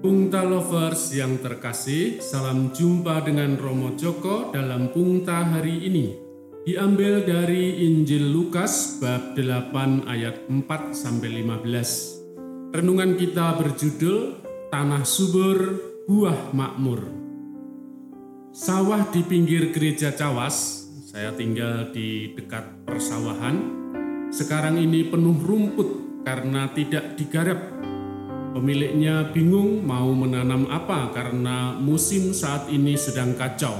Pungta Lovers yang terkasih, salam jumpa dengan Romo Joko dalam Pungta hari ini. Diambil dari Injil Lukas bab 8 ayat 4 sampai 15. Renungan kita berjudul Tanah Subur, Buah Makmur. Sawah di pinggir gereja Cawas, saya tinggal di dekat persawahan. Sekarang ini penuh rumput karena tidak digarap Pemiliknya bingung mau menanam apa karena musim saat ini sedang kacau.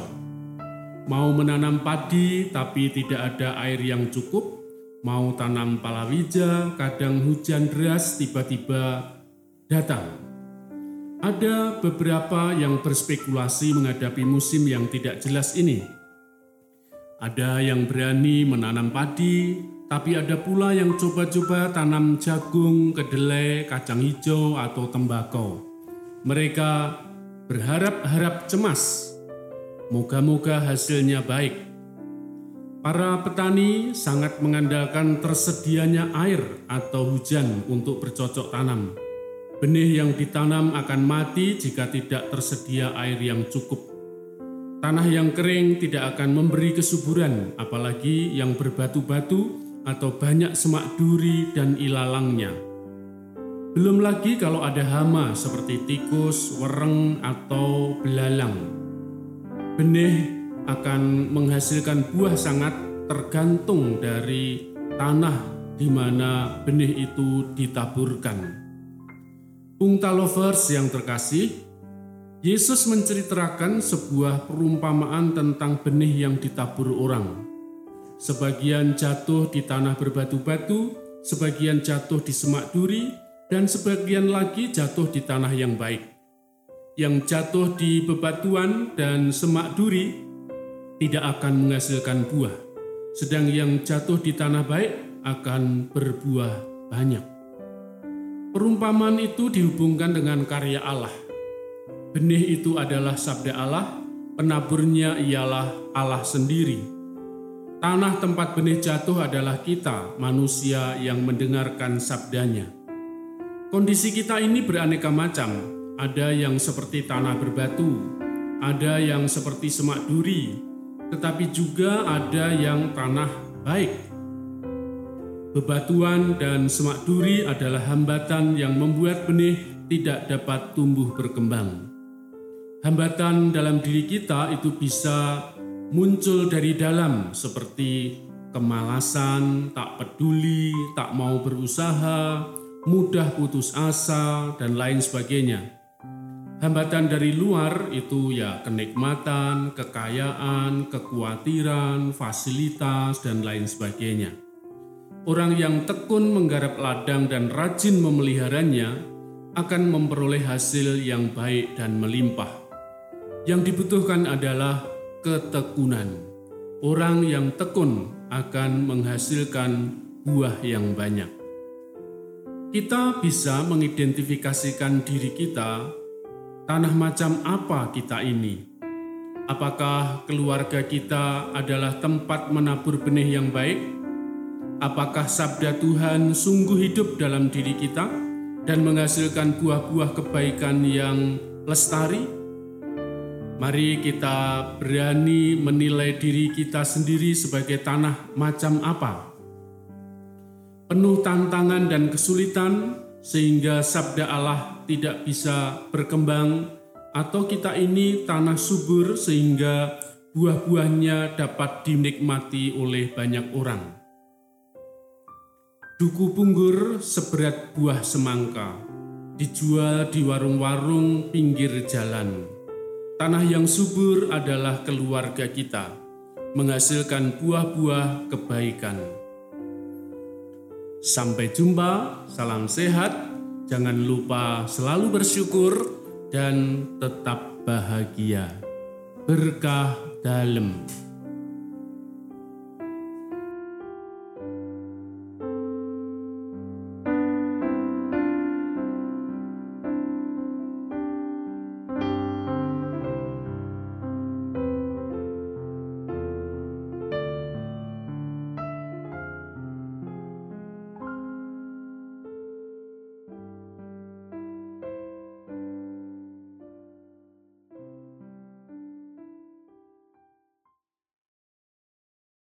Mau menanam padi tapi tidak ada air yang cukup, mau tanam palawija, kadang hujan deras tiba-tiba datang. Ada beberapa yang berspekulasi menghadapi musim yang tidak jelas ini. Ada yang berani menanam padi, tapi ada pula yang coba-coba tanam jagung, kedelai, kacang hijau, atau tembakau. Mereka berharap-harap cemas. Moga-moga hasilnya baik. Para petani sangat mengandalkan tersedianya air atau hujan untuk bercocok tanam. Benih yang ditanam akan mati jika tidak tersedia air yang cukup. Tanah yang kering tidak akan memberi kesuburan, apalagi yang berbatu-batu atau banyak semak duri dan ilalangnya. Belum lagi kalau ada hama seperti tikus, wereng, atau belalang. Benih akan menghasilkan buah sangat tergantung dari tanah di mana benih itu ditaburkan. Pungta lovers yang terkasih, Yesus menceritakan sebuah perumpamaan tentang benih yang ditabur orang. Sebagian jatuh di tanah berbatu-batu, sebagian jatuh di semak duri, dan sebagian lagi jatuh di tanah yang baik. Yang jatuh di bebatuan dan semak duri tidak akan menghasilkan buah, sedang yang jatuh di tanah baik akan berbuah banyak. Perumpamaan itu dihubungkan dengan karya Allah. Benih itu adalah sabda Allah, penaburnya ialah Allah sendiri Tanah tempat benih jatuh adalah kita, manusia yang mendengarkan sabdanya. Kondisi kita ini beraneka macam. Ada yang seperti tanah berbatu, ada yang seperti semak duri, tetapi juga ada yang tanah baik. Bebatuan dan semak duri adalah hambatan yang membuat benih tidak dapat tumbuh berkembang. Hambatan dalam diri kita itu bisa muncul dari dalam seperti kemalasan, tak peduli, tak mau berusaha, mudah putus asa, dan lain sebagainya. Hambatan dari luar itu ya kenikmatan, kekayaan, kekhawatiran, fasilitas, dan lain sebagainya. Orang yang tekun menggarap ladang dan rajin memeliharanya akan memperoleh hasil yang baik dan melimpah. Yang dibutuhkan adalah ketekunan. Orang yang tekun akan menghasilkan buah yang banyak. Kita bisa mengidentifikasikan diri kita, tanah macam apa kita ini. Apakah keluarga kita adalah tempat menabur benih yang baik? Apakah sabda Tuhan sungguh hidup dalam diri kita dan menghasilkan buah-buah kebaikan yang lestari? Mari kita berani menilai diri kita sendiri sebagai tanah macam apa. Penuh tantangan dan kesulitan sehingga sabda Allah tidak bisa berkembang atau kita ini tanah subur sehingga buah-buahnya dapat dinikmati oleh banyak orang. Duku punggur seberat buah semangka, dijual di warung-warung pinggir jalan Tanah yang subur adalah keluarga kita, menghasilkan buah-buah kebaikan. Sampai jumpa, salam sehat, jangan lupa selalu bersyukur dan tetap bahagia. Berkah dalam.